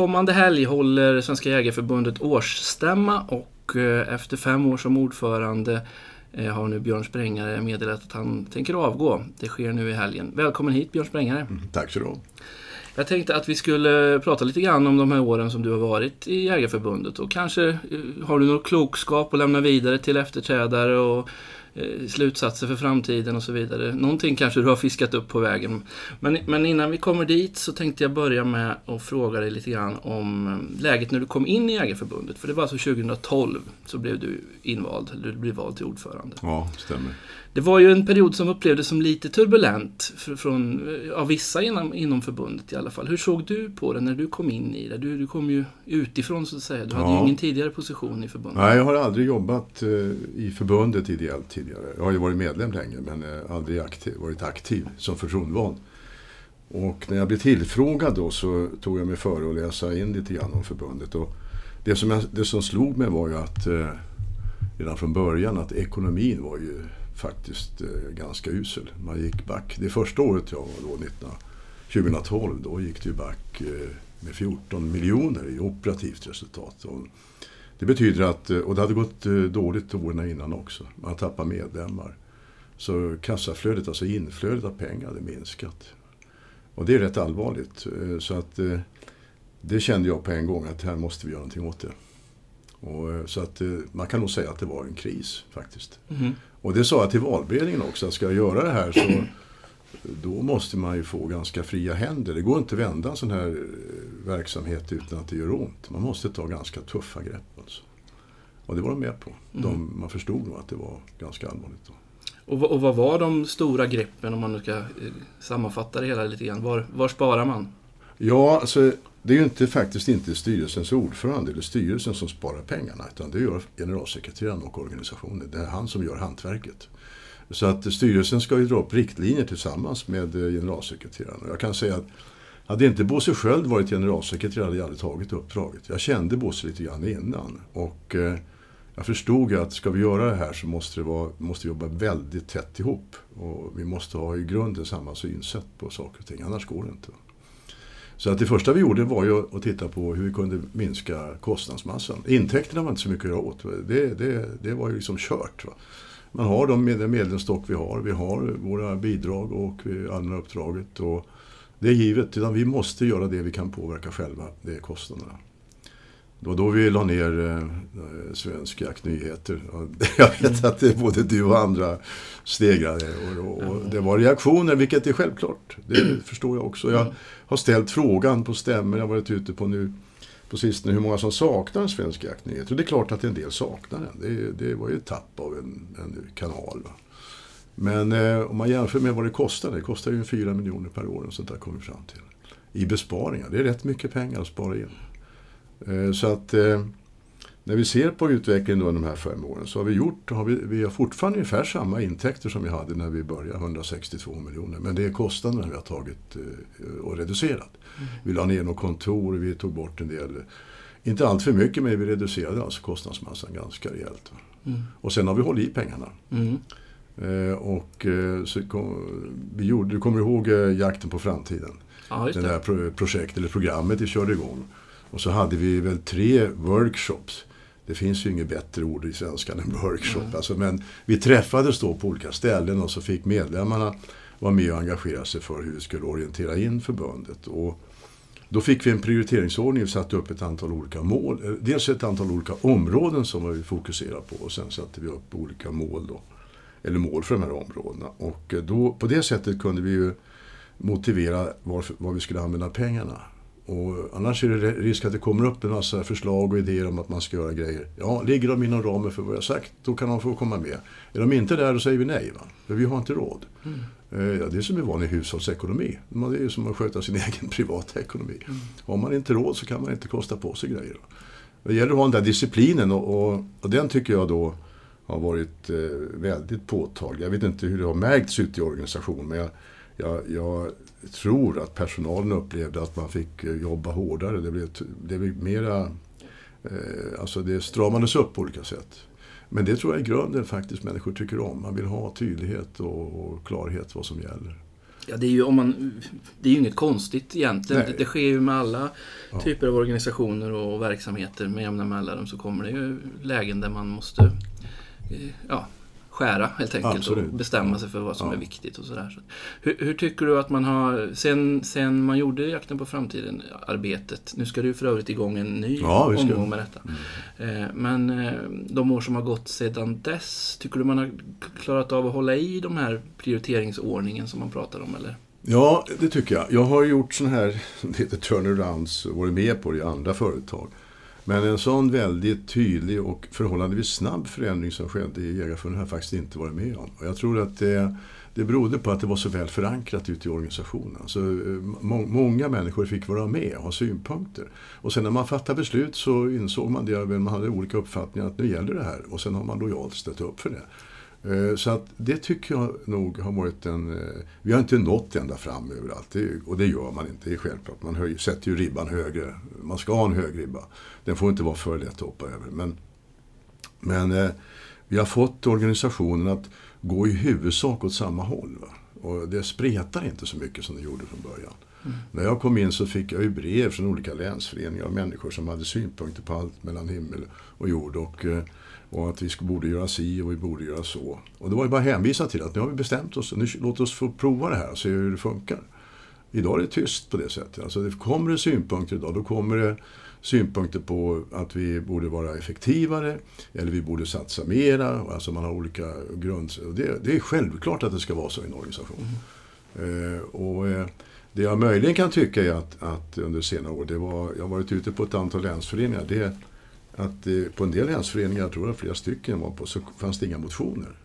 Nästkommande helg håller Svenska Jägareförbundet årsstämma och eh, efter fem år som ordförande eh, har nu Björn Sprängare meddelat att han tänker avgå. Det sker nu i helgen. Välkommen hit Björn Sprängare. Mm, tack så du Jag tänkte att vi skulle prata lite grann om de här åren som du har varit i Jägareförbundet och kanske eh, har du någon klokskap att lämna vidare till efterträdare och slutsatser för framtiden och så vidare. Någonting kanske du har fiskat upp på vägen. Men, men innan vi kommer dit så tänkte jag börja med att fråga dig lite grann om eh, läget när du kom in i Jägarförbundet. För det var alltså 2012 så blev du invald, eller du blev vald till ordförande. Ja, stämmer. Det var ju en period som upplevdes som lite turbulent från, av vissa inom, inom förbundet i alla fall. Hur såg du på det när du kom in i det? Du, du kom ju utifrån så att säga. Du ja. hade ju ingen tidigare position i förbundet. Nej, jag har aldrig jobbat eh, i förbundet ideellt tidigare. Jag har ju varit medlem länge men eh, aldrig aktiv, varit aktiv som förtroendevald. Och när jag blev tillfrågad då så tog jag mig före att läsa in lite grann om förbundet. Och det, som jag, det som slog mig var ju att eh, redan från början att ekonomin var ju faktiskt eh, ganska usel. Man gick back. Det första året jag var då, 19, 2012, då gick det back eh, med 14 miljoner i operativt resultat. Och det betyder att, eh, och det hade gått eh, dåligt åren innan också. Man tappade medlemmar. Så kassaflödet, alltså inflödet av pengar, hade minskat. Och det är rätt allvarligt. Eh, så att det kände jag på en gång att här måste vi göra någonting åt det. Och, så att man kan nog säga att det var en kris faktiskt. Mm. Och det sa jag till valberedningen också, att ska jag göra det här så då måste man ju få ganska fria händer. Det går inte att vända en sån här eh, verksamhet utan att det gör ont. Man måste ta ganska tuffa grepp. Alltså. Och det var de med på. De, mm. Man förstod nog att det var ganska allvarligt. Då. Och, och vad var de stora greppen om man nu ska eh, sammanfatta det hela lite grann? Var, var sparar man? Ja, alltså det är ju inte, faktiskt inte styrelsens ordförande eller styrelsen som sparar pengarna utan det gör generalsekreteraren och organisationen. Det är han som gör hantverket. Så att styrelsen ska ju dra upp riktlinjer tillsammans med eh, generalsekreteraren. Och Jag kan säga att hade inte Bosse Sköld varit generalsekreterare hade jag aldrig tagit uppdraget. Jag kände Bosse lite grann innan. Och eh, jag förstod att ska vi göra det här så måste, det vara, måste vi jobba väldigt tätt ihop. Och vi måste ha i grunden samma synsätt på saker och ting, annars går det inte. Så att det första vi gjorde var ju att titta på hur vi kunde minska kostnadsmassan. Intäkterna var inte så mycket att göra åt. Det, det, det var ju liksom kört. Va? Man har de den medlemsstock vi har. Vi har våra bidrag och allmänna uppdraget. Och det är givet, utan vi måste göra det vi kan påverka själva. Det är kostnaderna. Det var då vi la ner eh, Svensk Jaktnyheter. Jag vet att det både du och andra stegrade. Och, och, det var reaktioner, vilket är självklart. Det förstår jag också. Jag har ställt frågan på stämmor jag har varit ute på nu på sistone hur många som saknar en svensk jaktnyhet. Och det är klart att en del saknar den. Det, det var ju ett tapp av en, en kanal. Va? Men eh, om man jämför med vad det kostar, det kostar ju 4 miljoner per år och sånt där kommer vi fram till. I besparingar, det är rätt mycket pengar att spara in. Eh, så att eh, när vi ser på utvecklingen under de här fem åren så har vi gjort, har vi, vi har fortfarande ungefär samma intäkter som vi hade när vi började, 162 miljoner. Men det är kostnaderna vi har tagit eh, och reducerat. Mm. Vi la ner några kontor, vi tog bort en del, inte allt för mycket men vi reducerade alltså kostnadsmassan ganska rejält. Mm. Och sen har vi hållit i pengarna. Mm. Eh, och så kom, vi gjorde, du kommer ihåg Jakten på framtiden? Ja, det. det där projektet, eller programmet vi körde igång. Och så hade vi väl tre workshops. Det finns ju inget bättre ord i svenskan än workshop. Mm. Alltså, men vi träffades då på olika ställen och så fick medlemmarna vara med och engagera sig för hur vi skulle orientera in förbundet. Och då fick vi en prioriteringsordning och satte upp ett antal olika mål. Eh, dels ett antal olika områden som vi fokuserade på och sen satte vi upp olika mål då. Eller mål för de här områdena. Och eh, då, på det sättet kunde vi ju motivera varför, vad vi skulle använda pengarna. Och annars är det risk att det kommer upp en massa förslag och idéer om att man ska göra grejer. Ja, ligger de inom ramen för vad jag sagt, då kan de få komma med. Är de inte där, då säger vi nej. Va? För vi har inte råd. Mm. Eh, ja, det är som en vanlig hushållsekonomi. Det är som att sköta sin egen privata ekonomi. Mm. Har man inte råd så kan man inte kosta på sig grejer. Det gäller att ha den där disciplinen och, och, och den tycker jag då har varit eh, väldigt påtaglig. Jag vet inte hur det har märkts ute i organisationen men jag, jag, jag, tror att personalen upplevde att man fick eh, jobba hårdare. Det blev, det blev mera... Eh, alltså det stramades upp på olika sätt. Men det tror jag i grunden faktiskt människor tycker om. Man vill ha tydlighet och, och klarhet vad som gäller. Ja, det är ju, om man, det är inget konstigt egentligen. Det, det, sker ju med alla ja. typer av organisationer och verksamheter med jämna mellanrum så kommer det ju lägen där man måste eh, ja, skära helt enkelt Absolut. och bestämma sig för vad som ja. är viktigt och sådär. Så, hur, hur, tycker du att man har, sen, sen man gjorde Jakten på framtiden-arbetet, nu ska du för övrigt igång en ny ja, omgång med detta. Mm. Eh, men eh, de år som har gått sedan dess, tycker du man har klarat av att hålla i de här prioriteringsordningen som man pratar om eller? Ja, det tycker jag. Jag har gjort sådana här, det heter turnarounds, varit med på det i andra företag. Men en sån väldigt tydlig och förhållandevis snabb förändring som skedde i Jägarförbundet har jag faktiskt inte varit med om. Och jag tror att det, det berodde på att det var så väl förankrat ute i organisationen. Alltså, eh, så må, många människor fick vara med och ha synpunkter. Och sen när man fattade beslut så insåg man det, man hade olika uppfattningar, att nu gäller det här. Och sen har man lojalt ställt upp för det. Eh, så att det tycker jag nog har varit en... Eh, vi har inte nått ända fram överallt. och det gör man inte, det är självklart. Man höj, sätter ju ribban högre. Man ska ha en hög ribba. Den får inte vara för lätt att hoppa över. Men, men eh, vi har fått organisationen att gå i huvudsak åt samma håll. Va? Och det spretar inte så mycket som det gjorde från början. Mm. När jag kom in så fick jag ju brev från olika länsföreningar och människor som hade synpunkter på allt mellan himmel och jord. Och, och att vi borde göra si och vi borde göra så. Och det var ju bara att hänvisa till att nu har vi bestämt oss, nu, låt oss få prova det här och se hur det funkar. Idag är det tyst på det sättet. Alltså det kommer det synpunkter idag, då kommer det synpunkter på att vi borde vara effektivare eller vi borde satsa mera. Alltså man har olika grund... Det, det är självklart att det ska vara så i en organisation. Mm. Eh, och, eh, det jag möjligen kan tycka är att, att under senare år, det var, jag har varit ute på ett antal länsföreningar, det att eh, på en del länsföreningar, jag tror att flera stycken var på, så fanns det inga motioner.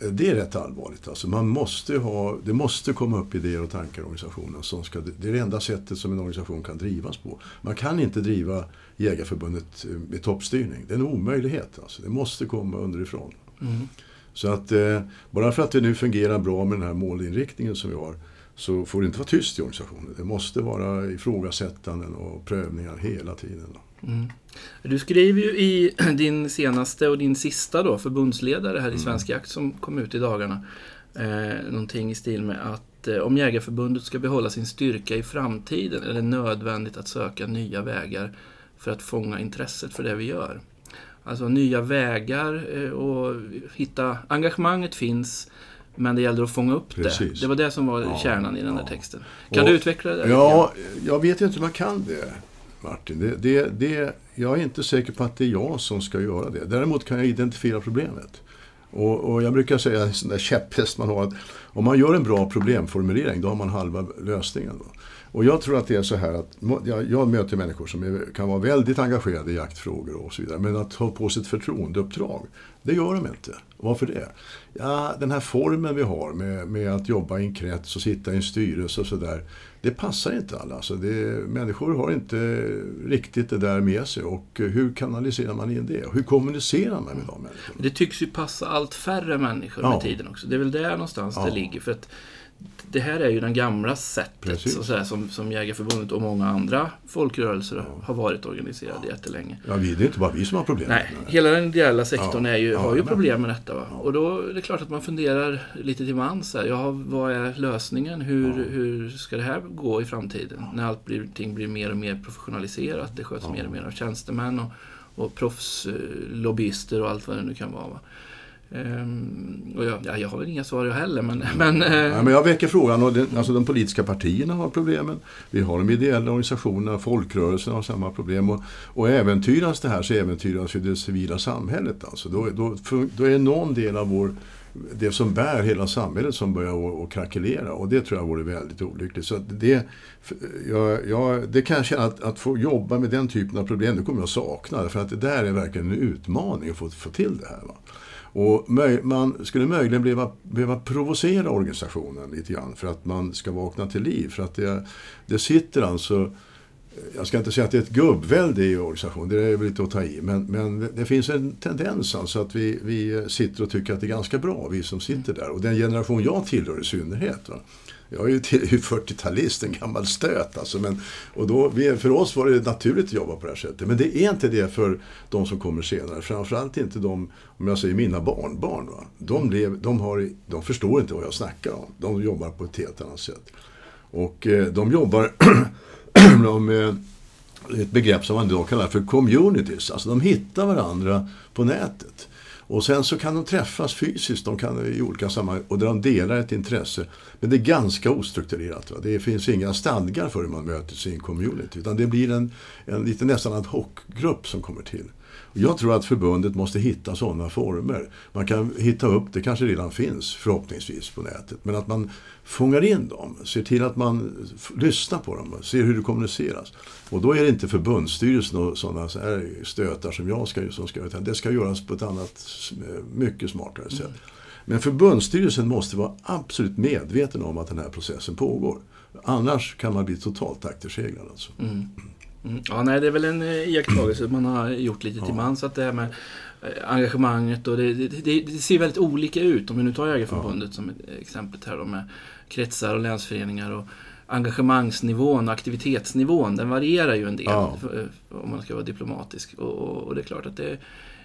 Eh, det är rätt allvarligt. Alltså man måste ha, det måste komma upp idéer och tankar i organisationen. Som ska, det är det enda sättet som en organisation kan drivas på. Man kan inte driva Jägarförbundet eh, med toppstyrning. Det är en omöjlighet. Alltså. Det måste komma underifrån. Mm. Så att eh, bara för att det nu fungerar bra med den här målinriktningen som vi har så får det inte vara tyst i organisationen. Det måste vara ifrågasättanden och prövningar hela tiden. Mm. Du skriver ju i din senaste och din sista då, förbundsledare här i mm. Svensk Jakt som kom ut i dagarna. Eh, någonting i stil med att eh, om Jägarförbundet ska behålla sin styrka i framtiden är det nödvändigt att söka nya vägar för att fånga intresset för det vi gör. Alltså nya vägar eh, och hitta... Engagemanget finns men det gäller att fånga upp Precis. det. Det var det som var ja, kärnan i den ja. där texten. Kan och, du utveckla det? Ja, jag vet inte om jag kan det. Martin. Det, det, det, jag är inte säker på att det är jag som ska göra det. Däremot kan jag identifiera problemet. Och, och jag brukar säga, en sån där käpphäst man har, att om man gör en bra problemformulering, då har man halva lösningen. Då. Och jag tror att det är så här att jag, jag möter människor som är, kan vara väldigt engagerade i jaktfrågor och så vidare. Men att ta på sig ett förtroendeuppdrag, det gör de inte. Varför det? Ja, den här formen vi har med, med att jobba i en krets och sitta i en styrelse och sådär. Det passar inte alla. Alltså det, människor har inte riktigt det där med sig. Och hur kanaliserar man in det? Hur kommunicerar man med de människorna? Det tycks ju passa allt färre människor ja. med tiden också. Det är väl där någonstans ja. det ligger. För att det här är ju den gamla sättet så säga, som, som Jägarförbundet och många andra folkrörelser ja. har varit organiserade ja. jättelänge. Ja, det är inte bara vi som har problem Nej, med det. hela den ideella sektorn ja. är ju, har ju problem med detta. Och då är det klart att man funderar lite till mans. Ja, vad är lösningen? Hur, hur ska det här gå i framtiden? När allting blir mer och mer professionaliserat. Det sköts mer och mer av tjänstemän och, och proffslobbyister och allt vad det nu kan vara. Va? Um, och jag, ja, jag har väl inga svar jag heller, men... men, uh... ja, men jag väcker frågan, och den, alltså de politiska partierna har problemen. Vi har de ideella organisationerna, folkrörelserna har samma problem. Och, och äventyras det här så äventyras ju det civila samhället. Alltså. Då, då, då är någon del av vår det som bär hela samhället som börjar att krackelera. Och det tror jag vore väldigt olyckligt. Så det, jag, jag, det kanske att, att få jobba med den typen av problem, det kommer jag sakna. För att det där är verkligen en utmaning att få, få till det här. Va? Och man skulle möjligen behöva, behöva provocera organisationen lite grann för att man ska vakna till liv. För att det, det sitter alltså jag ska inte säga att det är ett gubbvälde i organisationen, det är väl lite att ta i. Men, men det finns en tendens alltså att vi, vi sitter och tycker att det är ganska bra, vi som sitter där. Och den generation jag tillhör i synnerhet. Va? Jag är ju 40-talist, en gammal stöt alltså. Men, och då, för oss var det naturligt att jobba på det här sättet. Men det är inte det för de som kommer senare. Framförallt inte de, om jag säger mina barnbarn. Va? De, lev, de, har, de förstår inte vad jag snackar om. De jobbar på ett helt annat sätt. Och eh, de jobbar med eh, ett begrepp som man idag kallar för communities. Alltså de hittar varandra på nätet. Och sen så kan de träffas fysiskt de kan, i olika sammanhang och där de delar ett intresse. Men det är ganska ostrukturerat. Va? Det finns inga stadgar för hur man möter sin community. Utan det blir en, en lite nästan ad hoc-grupp som kommer till. Jag tror att förbundet måste hitta sådana former. Man kan hitta upp, det kanske redan finns förhoppningsvis på nätet, men att man fångar in dem, ser till att man lyssnar på dem, ser hur det kommuniceras. Och då är det inte förbundsstyrelsen och sådana så här stötar som jag ska, som ska utan det ska göras på ett annat, mycket smartare sätt. Men förbundsstyrelsen måste vara absolut medveten om att den här processen pågår. Annars kan man bli totalt akterseglad. Alltså. Mm. Mm. Ja, nej, det är väl en eh, iakttagelse man har gjort lite till mans. Att det här med eh, engagemanget och det, det, det, ser väldigt olika ut. Om vi nu tar Jägareförbundet ja. som exempel här då med kretsar och länsföreningar. Och engagemangsnivån och aktivitetsnivån, den varierar ju en del. Ja. Eh, om man ska vara diplomatisk. Och, och, det är klart att det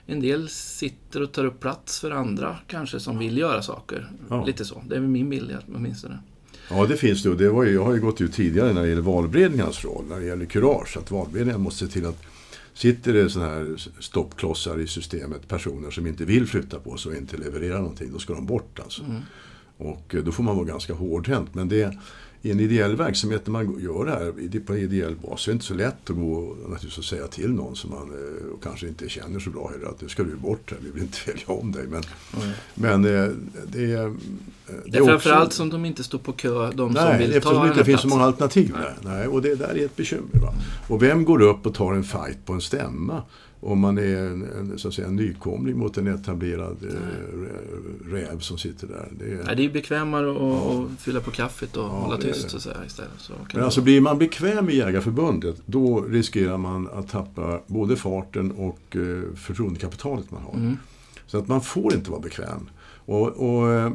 en del sitter och tar upp plats för andra kanske som vill göra saker. Ja. Lite så. Det är min bild åtminstone. Ja, det finns det. det var ju, jag har ju gått ut tidigare när det gäller valberedningens roll, när det gäller kurage. Att valberedningen måste se till att sitter det sådana här stoppklossar i systemet, personer som inte vill flytta på sig och inte leverera någonting, då ska de bort alltså. Mm. Och eh, då får man vara ganska hårdhänt. Men det, i en ideell verksamhet när man gör det här på ideell bas så är det inte så lätt att gå naturligtvis och säga till någon som man eh, och kanske inte känner så bra heller att nu ska du bort här, vi vill inte välja om dig. Men, mm. men eh, det, det, är... Det är framförallt som de inte står på kö, de nej, som vill ta den här det inte finns så många alternativ nej. Nej, och det där är ett bekymmer. Va? Och vem går upp och tar en fight på en stämma? Om man är en, en, så att säga, en nykomling mot en etablerad eh, räv som sitter där. Det är, ja, det är bekvämare att ja. fylla på kaffet och ja, hålla tyst så säga, istället. Så Men alltså blir man bekväm i Jägarförbundet då riskerar man att tappa både farten och eh, förtroendekapitalet man har. Mm. Så att man får inte vara bekväm. Och, och äh,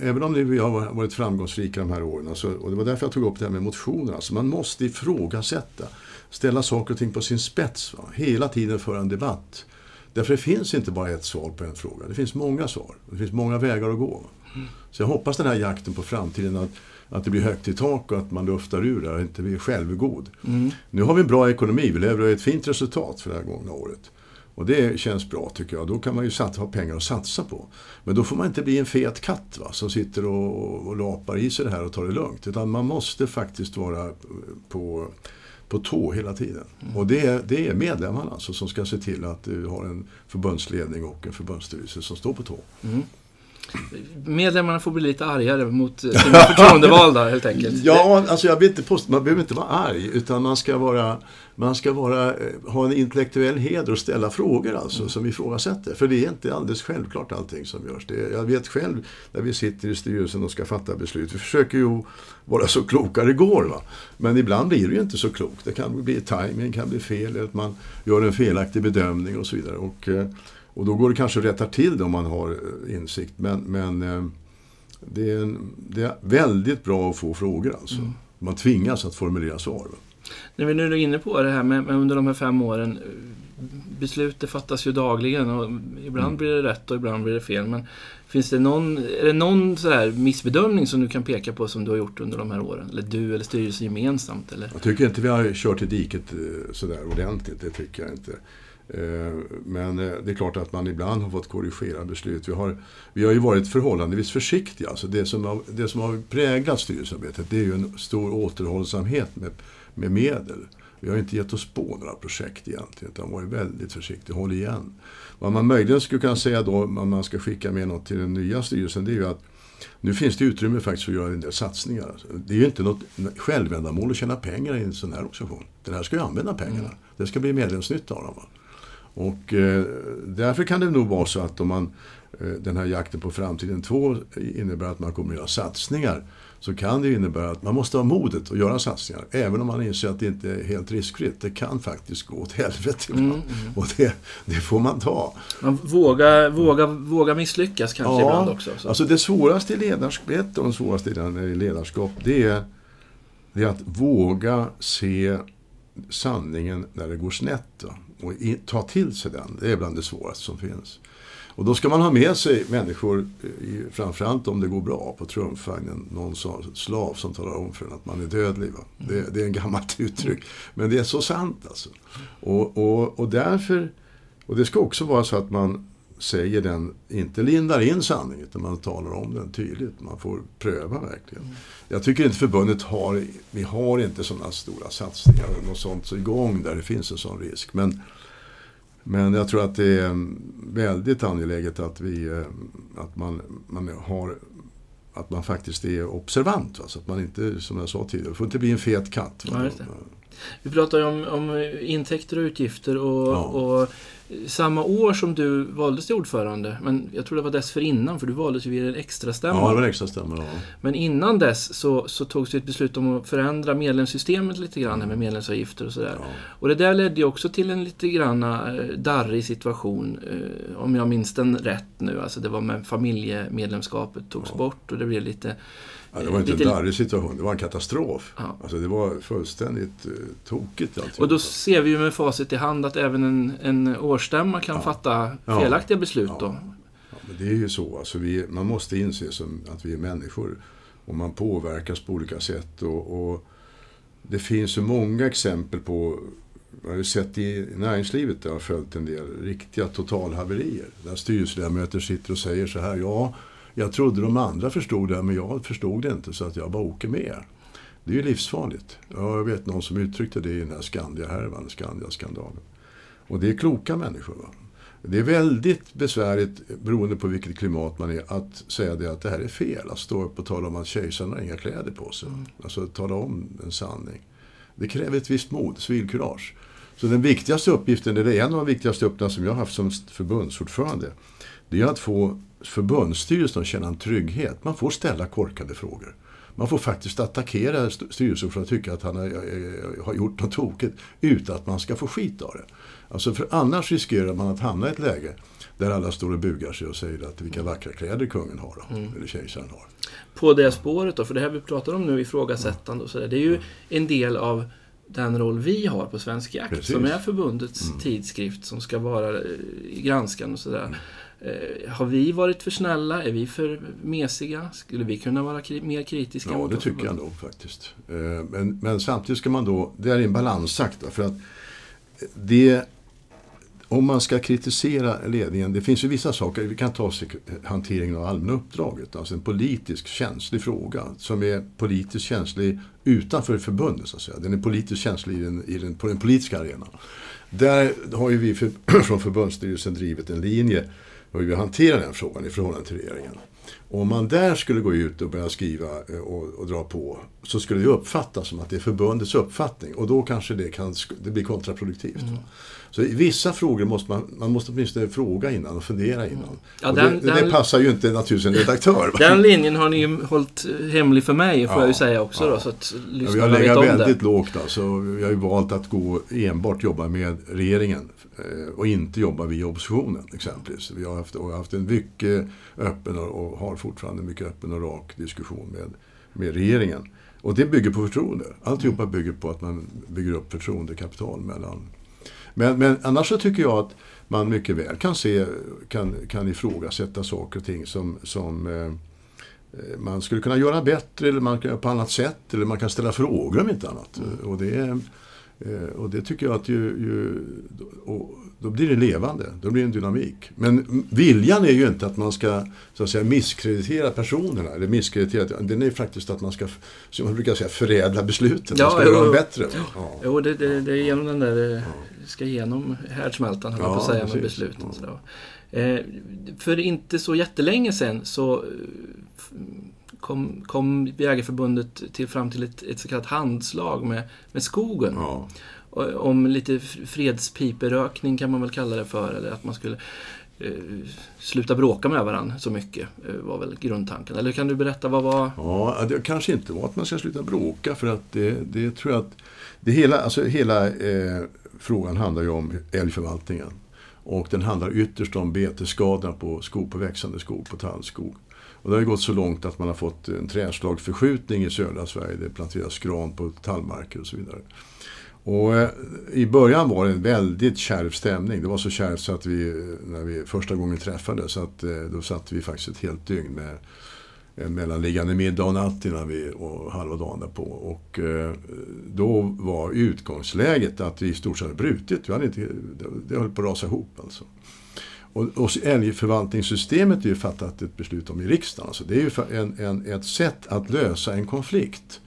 även om vi har varit framgångsrika de här åren, alltså, och det var därför jag tog upp det här med motioner, alltså man måste ifrågasätta ställa saker och ting på sin spets. Va? Hela tiden föra en debatt. Därför det finns inte bara ett svar på en fråga. Det finns många svar. Det finns många vägar att gå. Så jag hoppas den här jakten på framtiden att, att det blir högt i tak och att man luftar ur det och inte blir självgod. Mm. Nu har vi en bra ekonomi. Vi lever ett fint resultat för det här gångna året. Och det känns bra tycker jag. Då kan man ju satsa, ha pengar att satsa på. Men då får man inte bli en fet katt va, som sitter och, och lapar i sig det här och tar det lugnt. Utan man måste faktiskt vara på på tå hela tiden. Mm. Och det är, det är medlemmarna alltså som ska se till att du har en förbundsledning och en förbundsstyrelse som står på tå. Mm. Medlemmarna får bli lite argare mot sina förtroendevalda helt enkelt. Ja, alltså jag vill inte påstå, man behöver inte vara arg utan man ska, vara, man ska vara, eh, ha en intellektuell heder och ställa frågor alltså mm. som ifrågasätter. För det är inte alldeles självklart allting som görs. Det, jag vet själv när vi sitter i styrelsen och ska fatta beslut. Vi försöker ju vara så kloka det går. Va? Men ibland blir det ju inte så klokt. Det kan bli timing, kan bli fel, eller att man gör en felaktig bedömning och så vidare. Och, eh, och då går det kanske att rätta till det om man har eh, insikt. Men, men eh, det, är en, det, är väldigt bra att få frågor alltså. Mm. Man tvingas att formulera svar. När vi nu är inne på det här med, med under de här fem åren. Beslut fattas ju dagligen och ibland mm. blir det rätt och ibland blir det fel. Men finns det någon, är det någon så missbedömning som du kan peka på som du har gjort under de här åren? Eller du eller styrelsen gemensamt? Eller? Jag tycker inte vi har kört i diket eh, sådär ordentligt. Det tycker jag inte. Eh, men eh, det är klart att man ibland har fått korrigera beslut. Vi har, vi har ju varit förhållandevis försiktiga. Alltså det, som har, det som har präglat styrelsearbetet det är ju en stor återhållsamhet med, med medel. Vi har inte gett oss på några projekt egentligen, utan varit väldigt försiktiga, håll igen. Vad man möjligen skulle kunna säga då, om man ska skicka med något till den nya styrelsen, det är ju att nu finns det utrymme faktiskt för att göra en del satsningar. Det är ju inte något självändamål att tjäna pengar i en sån här organisation. Den här ska ju använda pengarna. Mm. Det ska bli medlemsnytta av dem. Och eh, därför kan det nog vara så att om man eh, den här jakten på framtiden 2 innebär att man kommer att göra satsningar så kan det innebära att man måste ha modet att göra satsningar. Även om man inser att det inte är helt riskfritt. Det kan faktiskt gå åt helvete ibland. Mm, mm. Och det, det, får man ta. Man vågar, vågar, vågar misslyckas kanske ja, ibland också. Så. Alltså det svåraste i ledarskap, ett av de svåraste i ledarskap, det är, det är att våga se sanningen när det går snett. Och ta till sig den. Det är bland det svåraste som finns. Och då ska man ha med sig människor, framförallt om det går bra, på trumfvagnen. Någon slav som talar om för en att man är dödlig. Det, det är en gammalt uttryck. Men det är så sant alltså. Och, och, och därför, och det ska också vara så att man säger den, inte lindar in sanningen, utan man talar om den tydligt. Man får pröva verkligen. Mm. Jag tycker inte förbundet har, vi har inte sådana stora satsningar och något sånt igång där det finns en sån risk. Men men jag tror att det är väldigt angeläget att, vi, eh, att man, man har att man faktiskt är observant. Va? Så att man inte, som jag sa tidigare, får inte bli en fet katt. Ja, vi pratar ju om, om intäkter och utgifter och, ja. och samma år som du valdes till ordförande, men jag tror det var dessförinnan, för du valdes ju vid en extra stämma. Ja, det var en extra stämma, ja. Men innan dess så, så togs det ett beslut om att förändra medlemssystemet lite grann med medlemsavgifter och sådär. Ja. Och det där ledde ju också till en lite grann eh, darrig situation, eh, om jag minns den rätt nu. Alltså det var med familjemedlemskapet togs bort och det blev lite Ja, det var inte lite... en darrig situation, det var en katastrof. Ja. Alltså, det var fullständigt uh, tokigt. Alltid. Och då ser vi ju med facit i hand att även en, en årsstämma kan ja. fatta felaktiga beslut. Då. Ja, men det är ju så. Alltså, vi, man måste inse som att vi är människor. Och man påverkas på olika sätt. Och, och det finns så många exempel på jag har ju sett i näringslivet, jag har följt en del, riktiga totalhaverier. Där styrelseledamöter sitter och säger så här, ja, jag trodde de andra förstod det, men jag förstod det inte så att jag bara åker med. Det är ju livsfarligt. Jag vet någon som uttryckte det i den här Skandia-härvan, Skandia-skandalen. Och det är kloka människor. Va? Det är väldigt besvärligt, beroende på vilket klimat man är, att säga det att det här är fel. Att stå upp och tala om att kejsaren har inga kläder på sig. Mm. Alltså tala om en sanning. Det kräver ett visst mod, civilkurage. Så den viktigaste uppgiften, eller en av de viktigaste uppgifterna som jag har haft som förbundsordförande, det är att få förbundsstyrelsen att känna en trygghet. Man får ställa korkade frågor. Man får faktiskt attackera styrelsen för att tycka att han har gjort något tokigt utan att man ska få skit av det. Alltså för annars riskerar man att hamna i ett läge där alla står och bugar sig och säger att vilka vackra kläder kungen har då, mm. eller kejsaren har. På det spåret då, för det här vi pratar om nu, ifrågasättande och sådär, det är ju en del av den roll vi har på Svensk Jakt, Precis. som är förbundets mm. tidskrift som ska vara eh, granskande och sådär. Mm. Eh, har vi varit för snälla? Är vi för mesiga? Skulle vi kunna vara kri mer kritiska? Ja, det tycker jag nog faktiskt. Eh, men, men, samtidigt ska man då, det är en balansakt. För att det, om man ska kritisera ledningen, det finns ju vissa saker, vi kan ta hanteringen av allmänna uppdraget, alltså en politisk känslig fråga som är politiskt känslig utanför förbundet så att säga. Den är politiskt känslig i den, i den, på den politiska arenan. Där har ju vi för, från förbundsstyrelsen drivit en linje hur vi hanterar den frågan i förhållande till regeringen. Och om man där skulle gå ut och börja skriva eh, och, och, dra på så skulle det uppfattas som att det är förbundets uppfattning och då kanske det, kan, det blir kontraproduktivt. Mm. Så i vissa frågor måste man, man måste åtminstone fråga innan och fundera innan. Mm. Ja, den, det, det, passar ju inte naturligtvis en redaktör. Den linjen har ni ju hållit hemlig för mig får ja, jag ju säga också. Ja. Då, så att ja, vi har legat väldigt det. lågt alltså. Vi har ju valt att gå enbart jobba med regeringen eh, och inte jobba via oppositionen exempelvis. Vi har haft, och haft en mycket öppen och, och har fortfarande mycket öppen och rak diskussion med, med regeringen. Och det bygger på förtroende. Alltihopa bygger på att man bygger upp förtroendekapital mellan men, men annars så tycker jag att man mycket väl kan se, kan, kan ifrågasätta saker och ting som, som eh, man skulle kunna göra bättre eller man kan göra på annat sätt. Eller man kan ställa frågor om inte annat. Mm. Och, det, är, och det tycker jag att ju, ju då blir det levande, då blir det en dynamik. Men viljan är ju inte att man ska så att säga, misskreditera personerna. Eller misskreditera, den är faktiskt att man ska, som man brukar säga, förädla besluten. Ja, man ska jo, göra dem bättre. Ja. Jo, det, det, det är genom den där, ja. ska igenom härdsmältan, höll ja, på att säga, precis. med besluten. Ja. Eh, för inte så jättelänge sedan så eh, kom, kom Jägareförbundet till, fram till ett, ett så kallat handslag med, med skogen. Ja. om lite fredspiperökning kan man väl kalla det för. Eller att man skulle eh, sluta bråka med varandra så mycket eh, var väl grundtanken. Eller kan du berätta vad var... Ja, det kanske inte var att man ska sluta bråka för att det, det tror jag att det hela, alltså hela eh, frågan handlar ju om älgförvaltningen. Och den handlar ytterst om betesskadorna på skog, på växande skog, på tallskog. Och det har gått så långt att man har fått en trädslagsförskjutning i södra Sverige. Det planteras gran på tallmarker och så vidare. Och eh, I början var det en väldigt kärv stämning. Det var så kärvt så att vi, eh, när vi första gången träffades, att, eh, då satt vi faktiskt ett helt dygn med en mellanliggande middag och natt innan vi, och halva dagen därpå. Och då var utgångsläget att vi i stort sett hade brutit. Vi hade inte, det höll på att rasa ihop alltså. Och, och älgförvaltningssystemet är ju fattat ett beslut om i riksdagen. Alltså det är ju en, en, ett sätt att lösa en konflikt.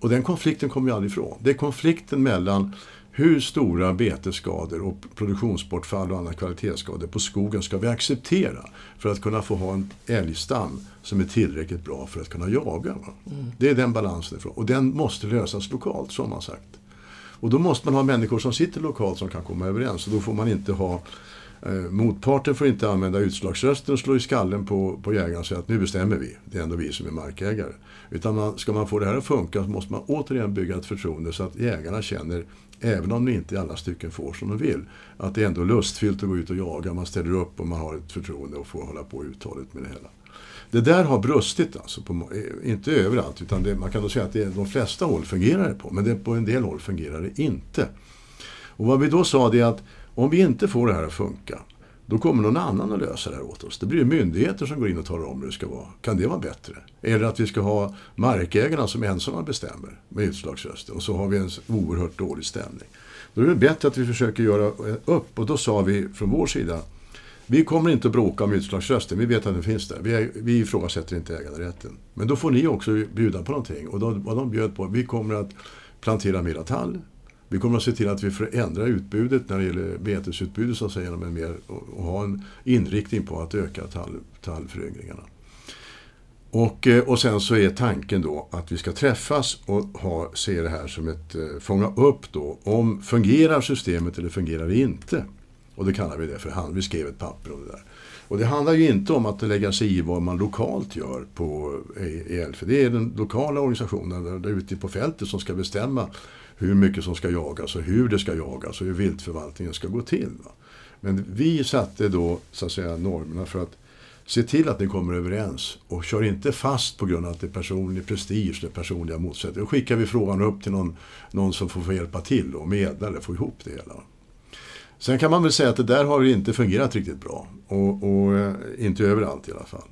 Och den konflikten kommer vi aldrig ifrån. Det är konflikten mellan hur stora betesskador och produktionsbortfall och andra kvalitetsskador på skogen ska vi acceptera för att kunna få ha en älgstam som är tillräckligt bra för att kunna jaga. Mm. Det är den balansen ifrån. Och den måste lösas lokalt, som man sagt. Och då måste man ha människor som sitter lokalt som kan komma överens. Och då får man inte ha Eh, motparten får inte använda utslagsrösten och slå i skallen på, på jägaren och säga att nu bestämmer vi. Det är ändå vi som är markägare. Utan man, ska man få det här att funka så måste man återigen bygga ett förtroende så att jägarna känner, även om de inte i alla stycken får som de vill, att det är ändå lustfyllt att gå ut och jaga. Man ställer upp och man har ett förtroende och får hålla på uthålligt med det hela. Det där har brustit, alltså på, eh, inte överallt, utan det, man kan då säga att det, de flesta håll fungerar det på, men det, på en del håll fungerar det inte. Och vad vi då sa det är att om vi inte får det här att funka, då kommer någon annan att lösa det här åt oss. Det blir myndigheter som går in och talar om hur det ska vara. Kan det vara bättre? Eller att vi ska ha markägarna som ensamma bestämmer med utslagsröster och så har vi en oerhört dålig stämning. Då är det bättre att vi försöker göra upp och då sa vi från vår sida vi kommer inte att bråka om utslagsrösten, vi vet att den finns där. Vi, är, vi ifrågasätter inte äganderätten. Men då får ni också bjuda på någonting. Och då, vad de bjöd på, vi kommer att plantera mera tall, vi kommer att se till att vi förändrar utbudet när det gäller betesutbudet så att säga, en mer, och ha en inriktning på att öka tall, tallföryngringarna. Och, eh, och sen så är tanken då att vi ska träffas och ha, se det här som ett, eh, fånga upp då, om fungerar systemet eller fungerar det inte? Och det kallar vi det för hand. Vi skrev ett papper om det där. Och det handlar ju inte om att lägga sig i vad man lokalt gör på eh, EL, för det är den lokala organisationen där ute på fältet som ska bestämma hur mycket som ska jagas och hur det ska jagas och hur viltförvaltningen ska gå till. Men vi satte då så att säga normerna för att se till att ni kommer överens och kör inte fast på grund av att det är personlig prestige eller personliga motsättningar. Då skickar vi frågan upp till någon, någon som får hjälpa till och medla eller få ihop det hela. Sen kan man väl säga att det där har inte fungerat riktigt bra. Och, och eh, inte överallt i alla fall.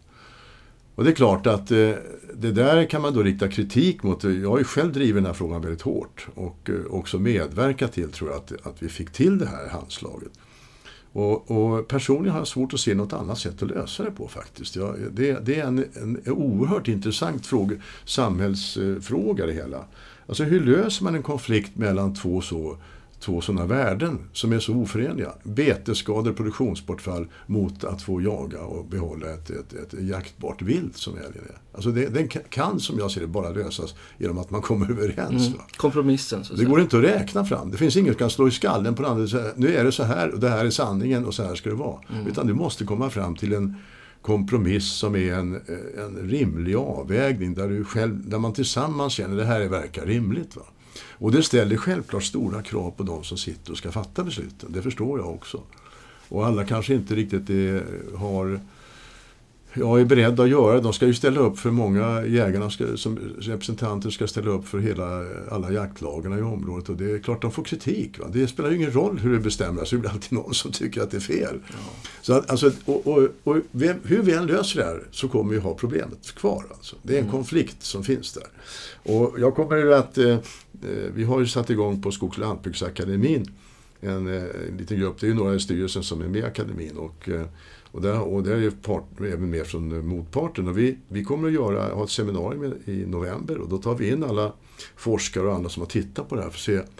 Och det är klart att eh, det där kan man då rikta kritik mot. Jag har ju själv drivit den här frågan väldigt hårt och eh, också medverkat till, tror jag, att, att vi fick till det här handslaget. Och, och, personligen har jag svårt att se något annat sätt att lösa det på faktiskt. Ja, det, det, är en, en, en oerhört intressant fråga, samhällsfråga det hela. Alltså hur löser man en konflikt mellan två så två sådana värden som är så oförenliga. Betesskador, produktionsbortfall mot att få jaga och behålla ett, ett, ett jaktbart vilt som älgen är. Alltså det, den kan, som jag ser det, bara lösas genom att man kommer överens. Mm. Kompromissen. Så det går inte att räkna fram. Det finns inget som kan slå i skallen på den andra och säga nu är det så här och det här är sanningen och så här ska det vara. Mm. Utan du måste komma fram till en kompromiss som är en, en rimlig avvägning där, du själv, där man tillsammans känner det här verkar rimligt. Va? Och det ställer självklart stora krav på de som sitter och ska fatta besluten. Det förstår jag också. Och alla kanske inte riktigt är, har jag är beredd att göra. De ska ju ställa upp för många, jägarna ska, som representanter ska ställa upp för hela, alla jaktlagarna i området. Och det är klart de får kritik. Va? Det spelar ju ingen roll hur det bestäms, det blir alltid någon som tycker att det är fel. Ja. Så att, alltså, och, och, och, hur vi än löser det här så kommer vi ha problemet kvar. Alltså. Det är en mm. konflikt som finns där. Och jag kommer att, eh, eh vi har ju satt igång på Skogs och lantbruksakademin en, en eh, liten grupp, det är ju några i styrelsen som är med i akademin. Och, eh, och där, och där är part, även med från motparten. Och vi, vi kommer att göra, ha ett seminarium i november och då tar vi in alla forskare och andra som har tittat på det här för att se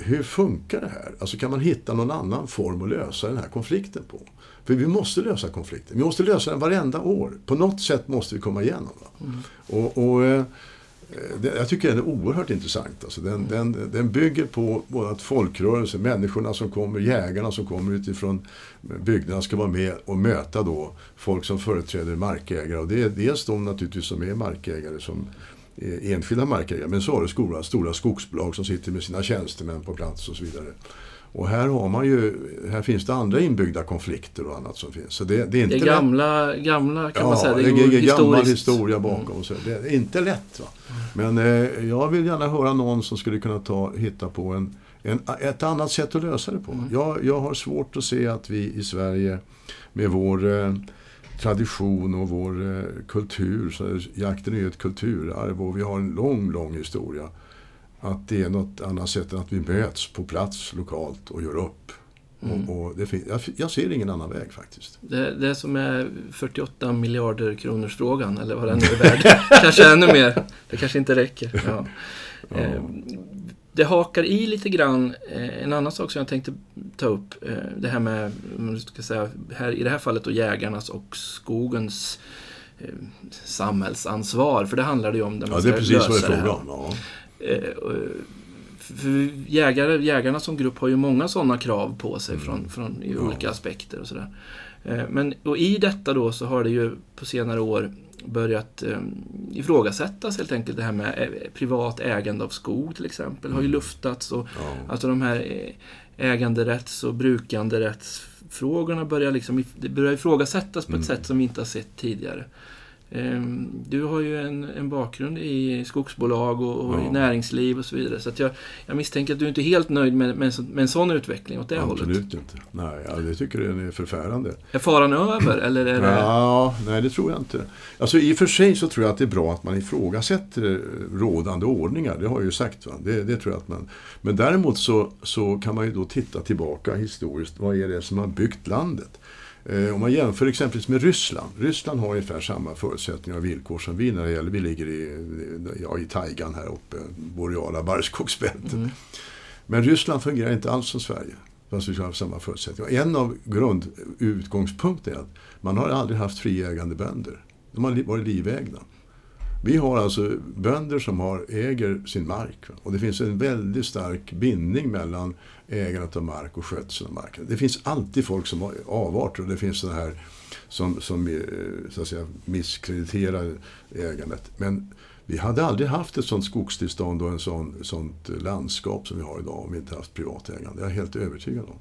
hur funkar det här? Alltså kan man hitta någon annan form att lösa den här konflikten på? För vi måste lösa konflikten. Vi måste lösa den varenda år. På något sätt måste vi komma igenom. Mm. Och, och, eh, det, jag tycker den är oerhört intressant. Alltså den, den, den bygger på både att folkrörelser, människorna som kommer, jägarna som kommer utifrån bygderna ska vara med och möta då folk som företräder markägare. Och det är dels de naturligtvis som är markägare som enskilda markägare. Men så har du stora, stora skogsbolag som sitter med sina tjänstemän på plats och så vidare. Och här, har man ju, här finns det andra inbyggda konflikter och annat som finns. Så det, det är inte det är gamla, gamla kan ja, man säga. Det det är gammal historia bakom. Mm. Så det är inte lätt. Va? Men eh, jag vill gärna höra någon som skulle kunna ta, hitta på en, en, ett annat sätt att lösa det på. Mm. Jag, jag har svårt att se att vi i Sverige med vår eh, tradition och vår eh, kultur, så jakten är ju ett kulturarv och vi har en lång, lång historia att det är något annat sätt än att vi möts på plats lokalt och gör upp. Mm. Och, och det, jag, jag, ser ingen annan väg faktiskt. Det, det som är 48 miljarder kronors frågan, eller vad den är värd. kanske ännu mer. Det kanske inte räcker. Ja. Ja. Eh, det hakar i lite grann, eh, en annan sak som jag tänkte ta upp. Eh, det här med, man ska säga, här, i det här fallet då jägarnas och skogens samhällsansvar. För det handlar det ju om. Där man ja, det är precis vad det är frågan om. Ja. Eh, för jägare, jägarna som grupp har ju många sådana krav på sig mm. från, från i olika ja. aspekter och sådär. Eh, men och i detta då så har det ju på senare år börjat eh, ifrågasättas helt enkelt det här med privat ägande av skog till exempel. Mm. har ju mm. luftats och ja. alltså de här äganderätts och brukanderättsfrågorna börjar liksom det börjar ifrågasättas på ett mm. sätt som vi inte har sett tidigare. Ehm, du har ju en, en bakgrund i skogsbolag och, och ja. i näringsliv och så vidare. Så jag, jag, misstänker att du inte är helt nöjd med, med, med en sån utveckling åt det Absolut hållet. Absolut inte. Nej, jag tycker den är förfärande. Är faran över eller? Är det... Ja, nej det tror jag inte. Alltså i och för sig så tror jag att det är bra att man ifrågasätter rådande ordningar. Det har jag ju sagt. Va? Det, det tror jag att man... Men däremot så, så kan man ju då titta tillbaka historiskt. Vad är det som har byggt landet? Eh, om man jämför exempelvis med Ryssland. Ryssland har ungefär samma förutsättningar och villkor som vi när det gäller, vi ligger i, ja, i taigan här uppe, boreala barrskogsbältet. Mm. Men Ryssland fungerar inte alls som Sverige. Fast vi har samma förutsättningar. En av grundutgångspunkterna är att man har aldrig haft friägande bönder. De har varit livägda. Vi har alltså bönder som har, äger sin mark. Och det finns en väldigt stark bindning mellan ägandet av mark och skötseln av marken. Det finns alltid folk som har avarter och det finns sådana här som, som eh, så att säga, misskrediterar ägandet. Men vi hade aldrig haft ett sånt skogstillstånd och ett sånt, sånt landskap som vi har idag om vi inte haft privat ägande. Det är jag helt övertygad om.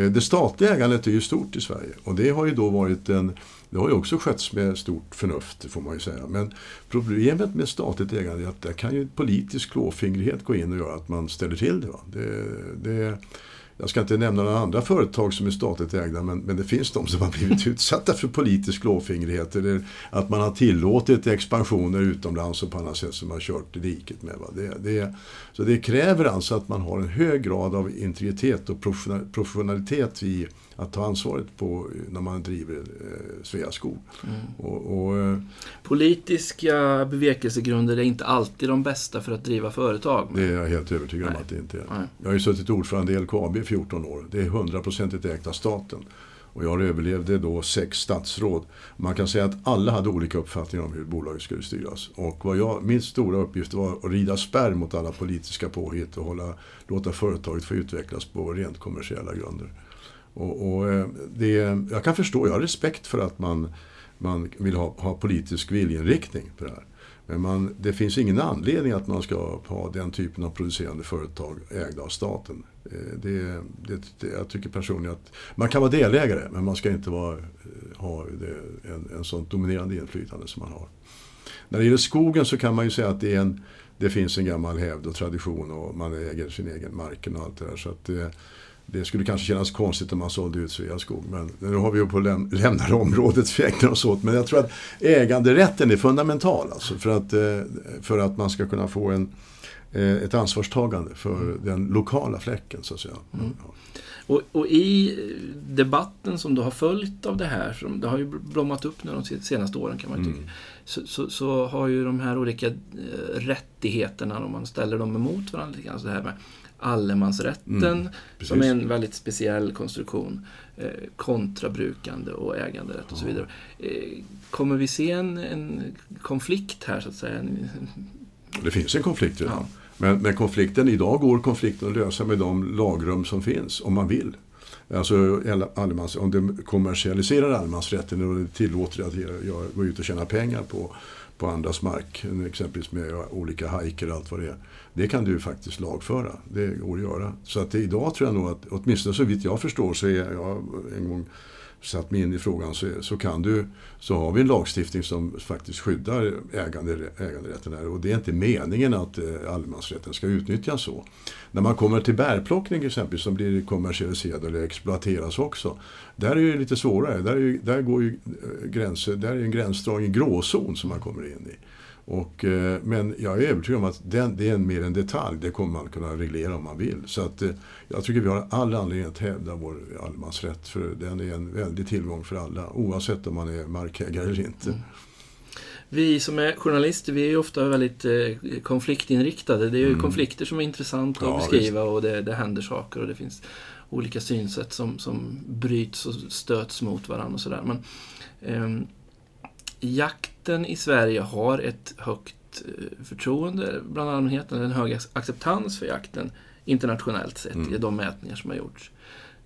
Eh, det statliga ägandet är ju stort i Sverige och det har ju då varit en det har ju också skötts med stort förnuft, får man ju säga. Men problemet med statligt ägande är att där kan ju politisk klåfingrighet gå in och göra att man ställer till det. Va? det, det jag ska inte nämna några andra företag som är statligt ägda, men, men det finns de som har blivit utsatta för politisk klåfingrighet. Eller att man har tillåtit expansioner utomlands och på annat sätt som man har kört i diket med. Va? Det, det, så det kräver alltså att man har en hög grad av integritet och professionalitet i att ta ansvaret på när man driver eh, Sveaskog. Mm. Och, och, eh, Politiska bevekelsegrunder är inte alltid de bästa för att driva företag. Det är jag helt övertygad om att det inte är. Nej. Jag har ju suttit ordförande i LKAB i 14 år. Det är hundraprocentigt ägt av staten. Och jag överlevde då sex statsråd. Man kan säga att alla hade olika uppfattningar om hur bolaget skulle styras. Och vad jag, min stora uppgift var att rida spärr mot alla politiska påhitt och hålla, låta företaget få utvecklas på rent kommersiella grunder. Och, och eh, det, jag kan förstå, jag har respekt för att man, man vill ha, ha politisk viljeinriktning på det här. Men man, det finns ingen anledning att man ska ha den typen av producerande företag ägda av staten. Eh, det, det, det, jag tycker personligen att man kan vara delägare men man ska inte vara, eh, ha det, en, en sånt dominerande inflytande som man har. När det gäller skogen så kan man ju säga att det, är en, det finns en gammal hävd och tradition och man äger sin egen marken och allt det där. Så att det, skulle kanske kännas konstigt om man sålde ut Sveaskog. Men nu har vi ju på läm lämnar området för ägna oss åt. Men jag tror att äganderätten är fundamental. Alltså för, att, eh, för att man ska kunna få en, eh, ett ansvarstagande för mm. den lokala fläcken. Så att säga. Mm. Ja. Och, och, i debatten som du har följt av det här, som det har ju blommat upp nu de senaste åren kan man mm. tycka. Så, så, så, har ju de här olika eh, rättigheterna, om man ställer dem emot varandra, alltså det här med allemansrätten, mm, som är en väldigt speciell konstruktion, eh, kontra brukande och äganderätt och så vidare. Eh, kommer vi se en, en, konflikt här, så att säga? Det finns en konflikt redan. Ja. Men, men konflikten, idag går konflikten att lösa med de lagrum som finns, om man vill. Alltså allemans, om de kommersialiserar allemansrätten och tillåter att jag går ut och tjäna pengar på, på andras mark, exempelvis med olika hajker och allt vad det är. Det kan du faktiskt lagföra. Det går att göra. Så att det, idag tror jag nog att, åtminstone så vitt jag förstår, så är jag en gång satt mig in i frågan så, så, kan du, så har vi en lagstiftning som faktiskt skyddar ägande, äganderätten här. Och det är inte meningen att eh, allemansrätten ska utnyttjas så. När man kommer till bärplockning exempelvis som blir kommersialiserad eller exploateras också. Där är det lite svårare. Där, är, där går ju eh, gränser, där är en gränsdragning, en gråzon som man kommer in i. Och, eh, men jag är övertygad om att den, det är mer en detalj. Det kommer man kunna reglera om man vill. Så att, eh, jag tycker vi har all anledning att hävda vår allemansrätt. För den är en väldig tillgång för alla. Oavsett om man är markägare eller inte. Mm. Vi som är journalister, vi är ju ofta väldigt eh, konfliktinriktade. Det är ju mm. konflikter som är intressanta ja, att beskriva visst. och det, det händer saker och det finns olika synsätt som, som bryts och stöts mot varandra och sådär. Men eh, jakten i Sverige har ett högt eh, förtroende bland allmänheten, en hög acceptans för jakten internationellt sett mm. i de mätningar som har gjorts.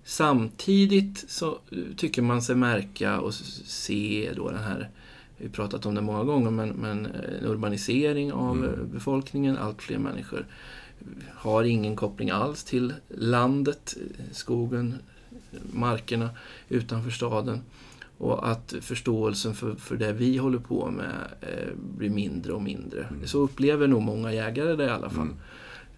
Samtidigt så eh, tycker man sig märka och se då den här, vi har pratat om det många gånger, men, men eh, en urbanisering av mm. befolkningen, allt fler människor har ingen koppling alls till landet, skogen, markerna utanför staden. Och att förståelsen för, för det vi håller på med eh, blir mindre och mindre. Mm. Så upplever nog många jägare det i alla fall.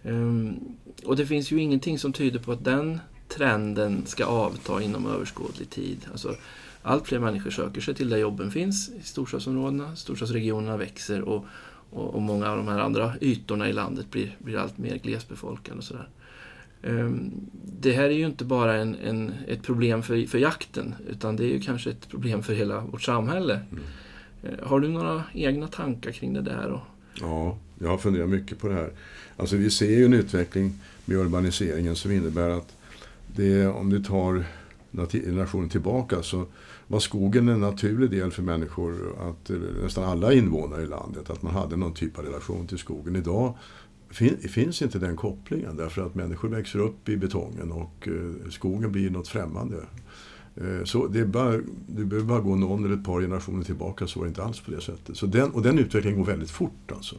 Mm. Um, och det finns ju ingenting som tyder på att den trenden ska avta inom överskådlig tid. Alltså, allt fler människor söker sig till där jobben finns i storstadsområdena. Storstadsregionerna växer och, och, och många av de här andra ytorna i landet blir, blir allt mer glesbefolkade. Och sådär. Ehm, det här är ju inte bara en, en, ett problem för, för jakten utan det är ju kanske ett problem för hela vårt samhälle. Mm. Eh, har du några egna tankar kring det där? Ja, jag har funderat mycket på det här. Alltså vi ser ju en utveckling med urbaniseringen som innebär att det, om du tar generationen tillbaka så var skogen en naturlig del för människor, att, nästan alla invånare i landet, att man hade någon typ av relation till skogen. Idag fin, finns inte den kopplingen därför att människor växer upp i betongen och eh, skogen blir något främmande. Eh, så det, bara, det behöver bara gå någon eller ett par generationer tillbaka så var det inte alls på det sättet. Så den, och den utvecklingen går väldigt fort. Alltså.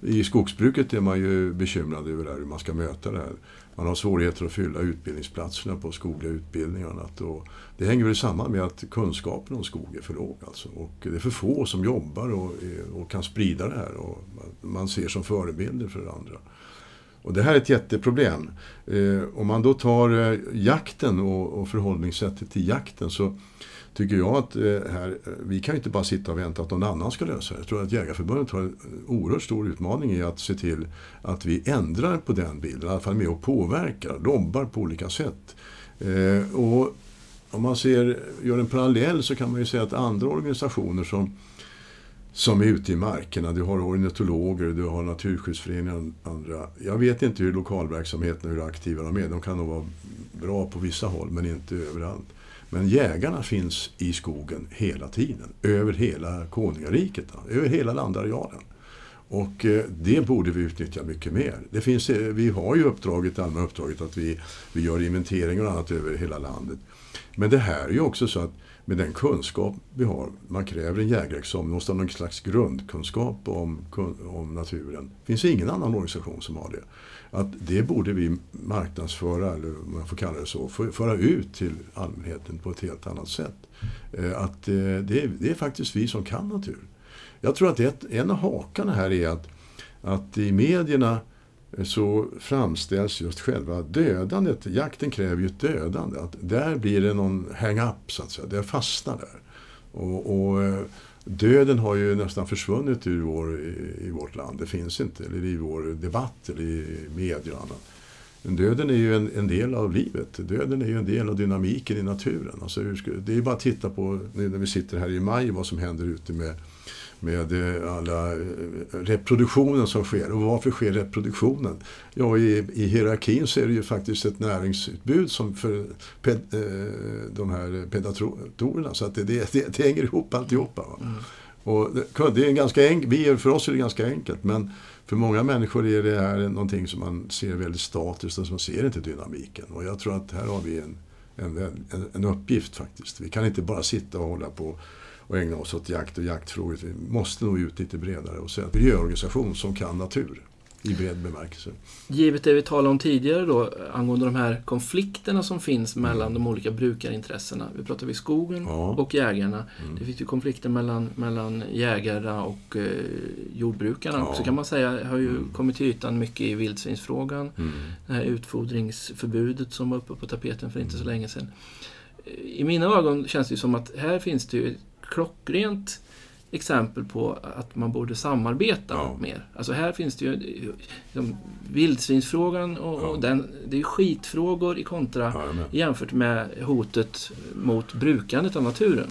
I skogsbruket är man ju bekymrad över det här, hur man ska möta det här. Man har svårigheter att fylla utbildningsplatserna på skogliga utbildningar och annat. Och det hänger väl samman med att kunskapen om skog är för låg. Alltså. Och det är för få som jobbar och, och kan sprida det här. Och man ser som förebilder för andra. Och det här är ett jätteproblem. Eh, om man då tar eh, jakten och, och förhållningssättet till jakten så tycker jag att eh, här, eh, vi kan inte bara sitta och vänta att någon annan ska lösa det. Jag tror att Jägarförbundet har en oerhört stor utmaning i att se till att vi ändrar på den bilden, i alla fall med och påverkar, lobbar på olika sätt. Eh, och om man ser, gör en parallell så kan man ju säga att andra organisationer som som är ute i markerna. Du har ornitologer, du har naturskyddsföreningar och andra. Jag vet inte hur lokalverksamheten, hur aktiva de är. De kan nog vara bra på vissa håll, men inte överallt. Men jägarna finns i skogen hela tiden, över hela konungariket, över hela landarealen. Och eh, det borde vi utnyttja mycket mer. Det finns, eh, vi har ju uppdraget, allmänna uppdraget att vi, vi gör inventeringar och annat över hela landet. Men det här är ju också så att med den kunskap vi har, man kräver en jägarexamen, måste ha någon slags grundkunskap om, om naturen. Det finns ingen annan organisation som har det att det borde vi marknadsföra, eller om man får kalla det så, föra ut till allmänheten på ett helt annat sätt. Eh, att eh, det är, det är faktiskt vi som kan natur. Jag tror att ett, en av hakarna här är att, att i medierna så framställs just själva dödandet. Jakten kräver ju ett dödande. Att där blir det någon hang-up, så att säga. Det fastnar där. Och, och eh, Döden har ju nästan försvunnit ur vår, i, vårt land. Det finns inte, eller i vår debatt, eller i media och annat. Men döden är ju en, en, del av livet. Döden är ju en del av dynamiken i naturen. Alltså, det är ju bara att titta på, nu när vi sitter här i maj, vad som händer ute med med eh, alla eh, reproduktionen som sker. Och varför sker reproduktionen? Ja, i, i hierarkin så är det ju faktiskt ett näringsutbud som för ped, eh, de här predatorerna. Så att det, det, det, det hänger ihop alltihopa. Mm. Och det är ganska enk, för oss är det ganska enkelt, men för många människor är det här någonting som man ser väldigt statiskt och som man ser inte dynamiken. Och jag tror att här har vi en, en, en, en uppgift faktiskt. Vi kan inte bara sitta och hålla på och ägna oss åt jakt och jaktfrågor. Vi måste nå ut lite bredare och säga att miljöorganisation som kan natur i bred bemärkelse. Givet det vi talade om tidigare då angående de här konflikterna som finns mellan mm. de olika brukarintressena. Vi pratade om skogen ja. och jägarna. Mm. Det finns ju konflikter mellan, mellan jägarna och eh, jordbrukarna ja. också kan man säga. Har ju mm. kommit till ytan mycket i vildsvinsfrågan. Mm. Det här utfodringsförbudet som var uppe på tapeten för inte så mm. länge sedan. I mina ögon känns det som att här finns det ju klockrent exempel på att man borde samarbeta ja. mer. Alltså här finns det ju liksom, vildsvinsfrågan och, ja. och den, det är skitfrågor i kontra ja, jämfört med hotet mot brukandet av naturen.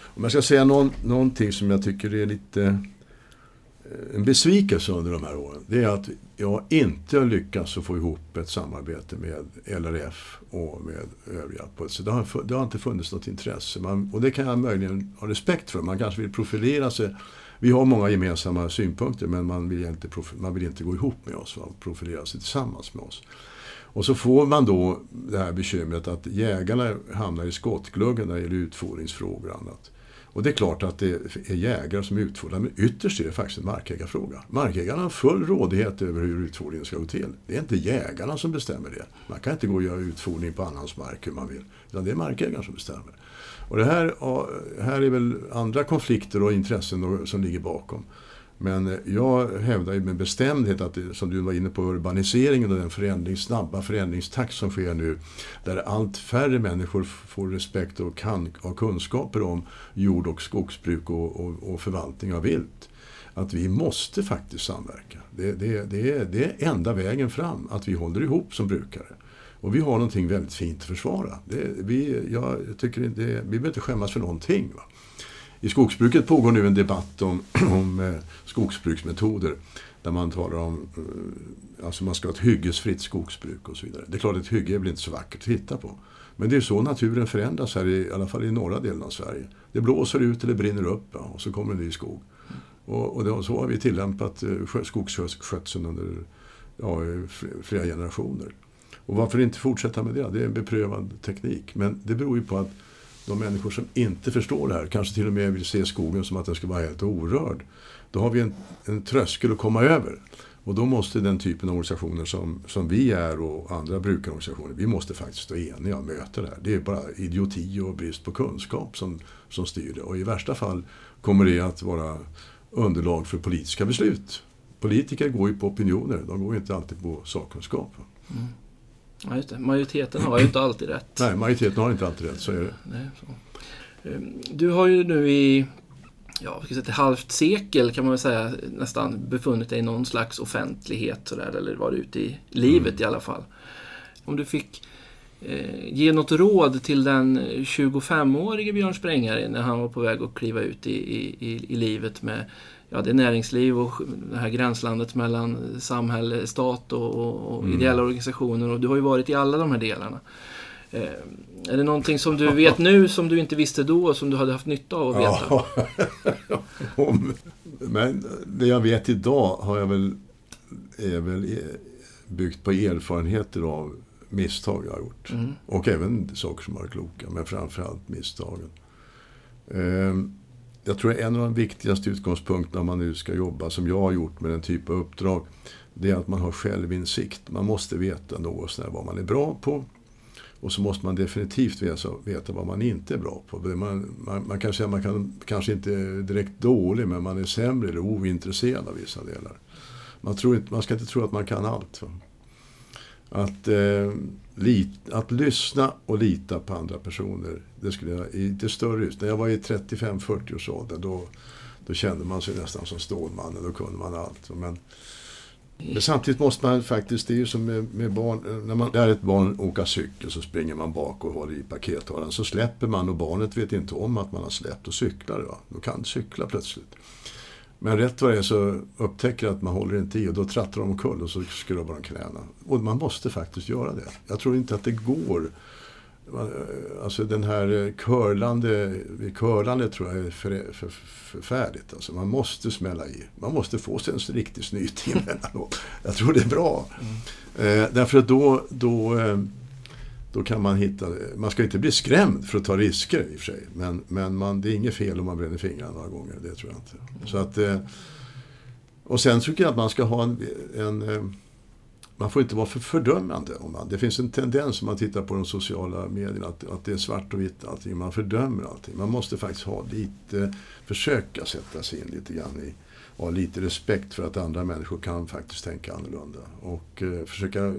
Om jag ska säga någon, någonting som jag tycker är lite en besvikelse under de här åren, det är att jag inte har lyckats att få ihop ett samarbete med LRF och med övriga. det, har, det har inte funnits något intresse. Man, och det kan jag möjligen ha respekt för. Man kanske vill profilera sig. Vi har många gemensamma synpunkter men man vill inte, man vill inte gå ihop med oss och profilera sig tillsammans med oss. Och så får man då det här bekymret att jägarna hamnar i skottgluggen när det gäller utfodringsfrågor och annat. Och det är klart att det är jägare som utfodrar, men ytterst är det faktiskt en markägarfråga. Markägarna har full rådighet över hur utfodringen ska gå till. Det är inte jägarna som bestämmer det. Man kan inte gå och göra utfodring på annans mark hur man vill. Utan det är markägaren som bestämmer. Och det här, här är väl andra konflikter och intressen som ligger bakom. Men eh, jag hävdar ju med bestämdhet att, eh, som du var inne på, urbaniseringen och den förändring, snabba förändringstakt som sker nu, där allt färre människor får respekt och kan ha kunskaper om jord och skogsbruk och, och, och förvaltning av vilt. Att vi måste faktiskt samverka. Det, det, det, är, det är enda vägen fram, att vi håller ihop som brukare. Och vi har någonting väldigt fint att försvara. Det, vi, jag tycker det, vi behöver inte skämmas för någonting. Va? I skogsbruket pågår nu en debatt om, om eh, skogsbruksmetoder. Där man talar om att alltså man ska ha ett hyggesfritt skogsbruk och så vidare. Det är klart ett hygge är väl inte så vackert att titta på. Men det är så naturen förändras här, i, i alla fall i norra delen av Sverige. Det blåser ut eller brinner upp ja, och så kommer en ny skog. Och, och det, så har vi tillämpat eh, skogsskötseln under ja, flera generationer. Och varför inte fortsätta med det? Det är en beprövad teknik. Men det beror ju på att de människor som inte förstår det här, kanske till och med vill se skogen som att den ska vara helt orörd. Då har vi en, en tröskel att komma över. Och då måste den typen av organisationer som, som vi är och andra brukarorganisationer, vi måste faktiskt stå eniga och möta det här. Det är bara idioti och brist på kunskap som, som styr det. Och i värsta fall kommer det att vara underlag för politiska beslut. Politiker går ju på opinioner, de går ju inte alltid på sakkunskap. Mm. Ja, just det. Majoriteten har ju inte alltid rätt. Nej, majoriteten har inte alltid rätt, så är det. Nej, så. Ehm, du har ju nu i ja, ett halvt sekel kan man väl säga nästan befunnit dig i någon slags offentlighet sådär, eller varit ute i livet mm. i alla fall. Om du fick eh, ge något råd till den 25-årige Björn Sprängare när han var på väg att kliva ut i, i, i livet med ja, det är näringsliv och det här gränslandet mellan samhälle, stat och, och, och mm. ideella organisationer. Och du har ju varit i alla de här delarna. Eh, är det någonting som du vet nu som du inte visste då och som du hade haft nytta av att veta? Ja. Men det jag vet idag har jag väl, är väl e- byggt på erfarenheter av misstag jag har gjort. Mm. Och även saker som var kloka, men framförallt misstagen. Eh, jag tror en av de viktigaste utgångspunkterna om man nu ska jobba, som jag har gjort med den typ av uppdrag, det är att man har självinsikt. Man måste veta något sånär vad man är bra på. Och så måste man definitivt veta, vad man inte är bra på. Man, man, man kan säga man kan, kanske inte är direkt dålig, men man är sämre eller ointresserad av vissa delar. Man, tror inte, man ska inte tro att man kan allt. Att, eh, lit, att lyssna och lita på andra personer, det skulle jag i lite större ut. När jag var i 35-40 års ålder, då, då kände man sig nästan som Stålmannen, då kunde man allt. Men, men samtidigt måste man faktiskt, det är ju som med, med barn, när man lär ett barn åka cykel så springer man bak och håller i pakethållaren. Så släpper man och barnet vet inte om att man har släppt och cyklar. Va? Då kan cykla plötsligt. Men rätt vad det är så upptäcker jag att man håller inte i och då trattar de omkull och så skrubbar de knäna. Och man måste faktiskt göra det. Jag tror inte att det går Alltså den här curlande, curlande tror jag är för, för, förfärligt. Alltså man måste smälla i. Man måste få sig en riktig snyting emellanåt. Jag tror det är bra. Mm. Eh, därför att då, då, eh, då kan man hitta, man ska inte bli skrämd för att ta risker i och för sig. Men, men man, det är inget fel om man bränner fingrarna några gånger, det tror jag inte. Så att, eh, och sen tycker jag att man ska ha en, en eh, man får inte vara för fördömande. Om man, det finns en tendens om man tittar på de sociala medierna att, att det är svart och vitt allting. Man fördömer allting. Man måste faktiskt ha lite, försöka sätta sig in lite grann i, och ha lite respekt för att andra människor kan faktiskt tänka annorlunda. Och eh, försöka eh,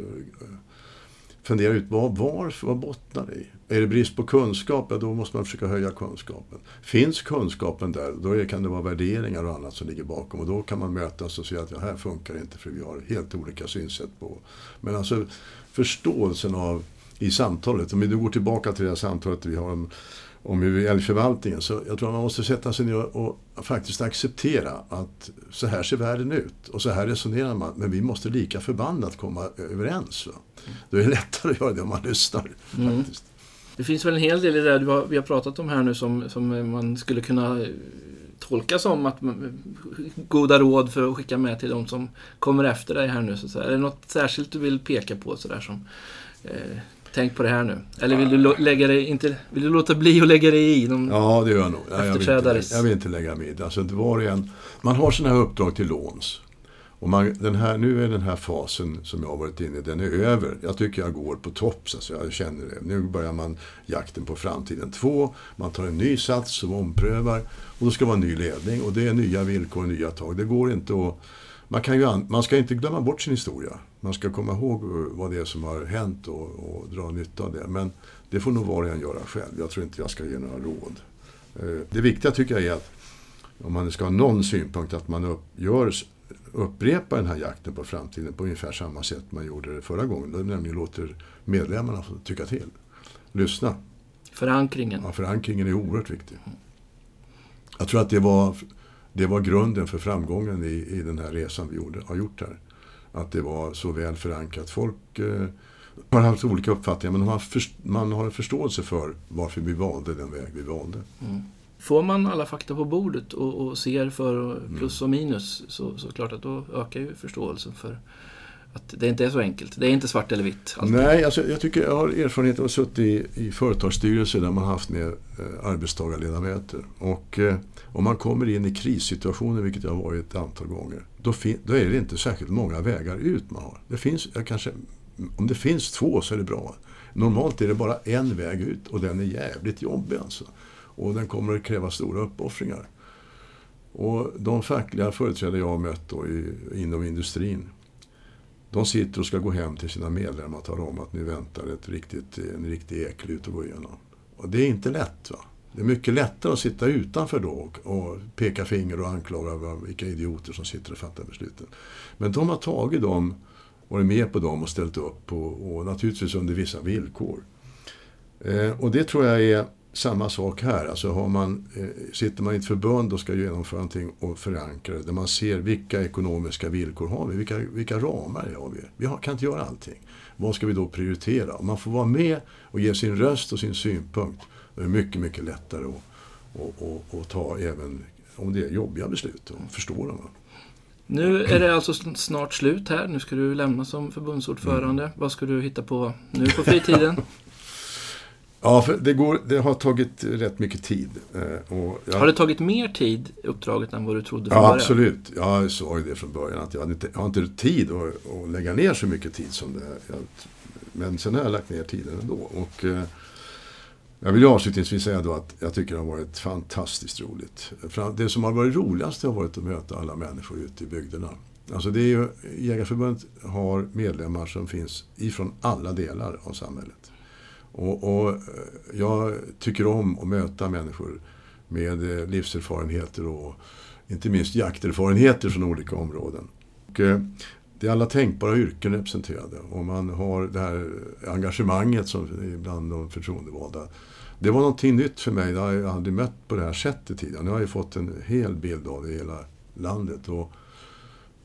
fundera ut vad, varför, vad bottnar det i? Är det brist på kunskap, ja, då måste man försöka höja kunskapen. Finns kunskapen där, då kan det vara värderingar och annat som ligger bakom. Och då kan man mötas och säga att ja, här funkar det inte för vi har helt olika synsätt på. Men alltså förståelsen av i samtalet, om vi går tillbaka till det här samtalet vi har om, om älgförvaltningen. Så jag tror att man måste sätta sig ner och, och faktiskt acceptera att så här ser världen ut och så här resonerar man. Men vi måste lika förbannat komma överens. Va? Då är det lättare att göra det om man lyssnar. Mm. Faktiskt. Det finns väl en hel del i det har, vi har pratat om här nu som, som man skulle kunna tolka som att goda råd för att skicka med till de som kommer efter dig här nu. Så Är det något särskilt du vill peka på sådär som eh, Tänk på det här nu. Eller vill du, lägga dig, inte, vill du låta bli att lägga dig i? Någon ja, det gör jag nog. Jag vill, inte, jag vill inte lägga mig i det. Alltså, var man har här uppdrag till låns. Och man, den här, nu är den här fasen som jag har varit inne i, den är över. Jag tycker jag går på topp, så jag känner det. Nu börjar man jakten på framtiden 2. Man tar en ny sats som omprövar. Och då ska det vara en ny ledning och det är nya villkor och nya tag. Det går inte att... Man, kan ju, man ska inte glömma bort sin historia. Man ska komma ihåg eh, vad det är som har hänt och, och dra nytta av det. Men det får nog var och en göra själv. Jag tror inte jag ska ge några råd. Eh, det viktiga tycker jag är att om man ska ha någon synpunkt, att man gör upprepa den här jakten på framtiden på ungefär samma sätt man gjorde det förra gången. Då nämligen låter medlemmarna få tycka till. Lyssna. Förankringen. Ja, förankringen är oerhört viktig. Jag tror att det var, det var grunden för framgången i, i den här resan vi gjorde, har gjort här. Att det var så väl förankrat. Folk eh, har haft olika uppfattningar men har för, man har en förståelse för varför vi valde den väg vi valde. Mm. Får man alla fakta på bordet och, och ser för plus och minus så, så klart att då ökar ju förståelsen för att det inte är så enkelt. Det är inte svart eller vitt. Alltid. Nej, alltså, jag tycker jag har erfarenhet av att suttit i, i företagsstyrelser där man haft med eh, arbetstagarledamöter. Och eh, om man kommer in i krissituationer, vilket jag har varit ett antal gånger, då, då, är det inte särskilt många vägar ut man har. Det finns, kanske, om det finns två så är det bra. Normalt är det bara en väg ut och den är jävligt jobbig alltså. Och den kommer att kräva stora uppoffringar. Och de fackliga företrädare jag har mött då i, inom industrin, de sitter och ska gå hem till sina medlemmar och tala om att nu väntar ett riktigt, en riktig eklut att gå igenom. Och det är inte lätt. Va? Det är mycket lättare att sitta utanför då och, och peka finger och anklaga vilka idioter som sitter och fattar besluten. Men de har tagit dem, varit med på dem och ställt upp och, och naturligtvis under vissa villkor. Eh, och det tror jag är samma sak här. Alltså har man, eh, sitter man i ett förbund och ska genomföra någonting och förankra det, där man ser vilka ekonomiska villkor har vi, vilka, vilka ramar har vi? Vi har, kan inte göra allting. Vad ska vi då prioritera? Om man får vara med och ge sin röst och sin synpunkt, då är det mycket, mycket lättare att och, och, och ta även om det är jobbiga beslut och förstå dem. Nu är det alltså snart slut här. Nu ska du lämna som förbundsordförande. Mm. Vad ska du hitta på nu på fritiden? Ja, för det, går, det har tagit rätt mycket tid. Eh, jag, har det tagit mer tid, uppdraget, än vad du trodde från ja, början? Absolut. Jag sa ju det från början, att jag, inte, jag har inte tid att, att lägga ner så mycket tid som det jag, Men sen har jag lagt ner tiden ändå. Och, eh, jag vill avslutningsvis säga då att jag tycker det har varit fantastiskt roligt. Det som har varit roligast har varit att möta alla människor ute i bygderna. Alltså det är ju, Jägarförbundet har medlemmar som finns ifrån alla delar av samhället. Och, och, eh, jag tycker om att möta människor med eh, livserfarenheter och inte minst jakterfarenheter från olika områden. Och, eh, det är alla tänkbara yrken representerade och man har det här engagemanget som bland de förtroendevalda. Det var någonting nytt för mig. Det har jag aldrig mött på det här sättet tidigare. Nu har jag fått en hel bild av det i hela landet. Och,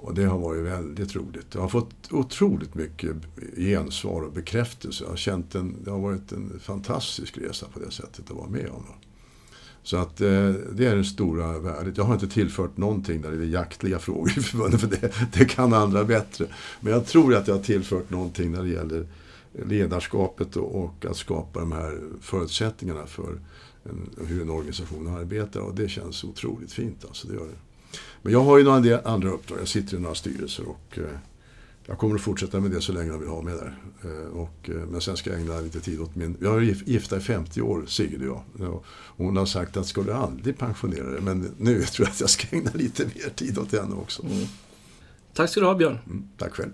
och det har varit väldigt roligt. Jag har fått otroligt mycket gensvar och bekräftelse. Jag har känt en, det har varit en fantastisk resa på det sättet att vara med om. Så att eh, det är det stora värdet. Jag har inte tillfört någonting när det gäller jaktliga frågor i förbundet, för det, det, kan andra bättre. Men jag tror att jag har tillfört någonting när det gäller ledarskapet och, och att skapa de här förutsättningarna för en, hur en organisation arbetar. Och det känns otroligt fint. Alltså, det gör det. Men jag har ju några andra uppdrag. Jag sitter i några styrelser och eh, jag kommer att fortsätta med det så länge de vill ha mig där. Eh, och, eh, men sen ska jag ägna lite tid åt min... Jag har gifta i 50 år, Sigrid och jag. Och hon har sagt att ska du aldrig pensionera dig? Men nu tror jag att jag ska ägna lite mer tid åt henne också. Mm. Tack ska du ha Björn. Mm, tack själv.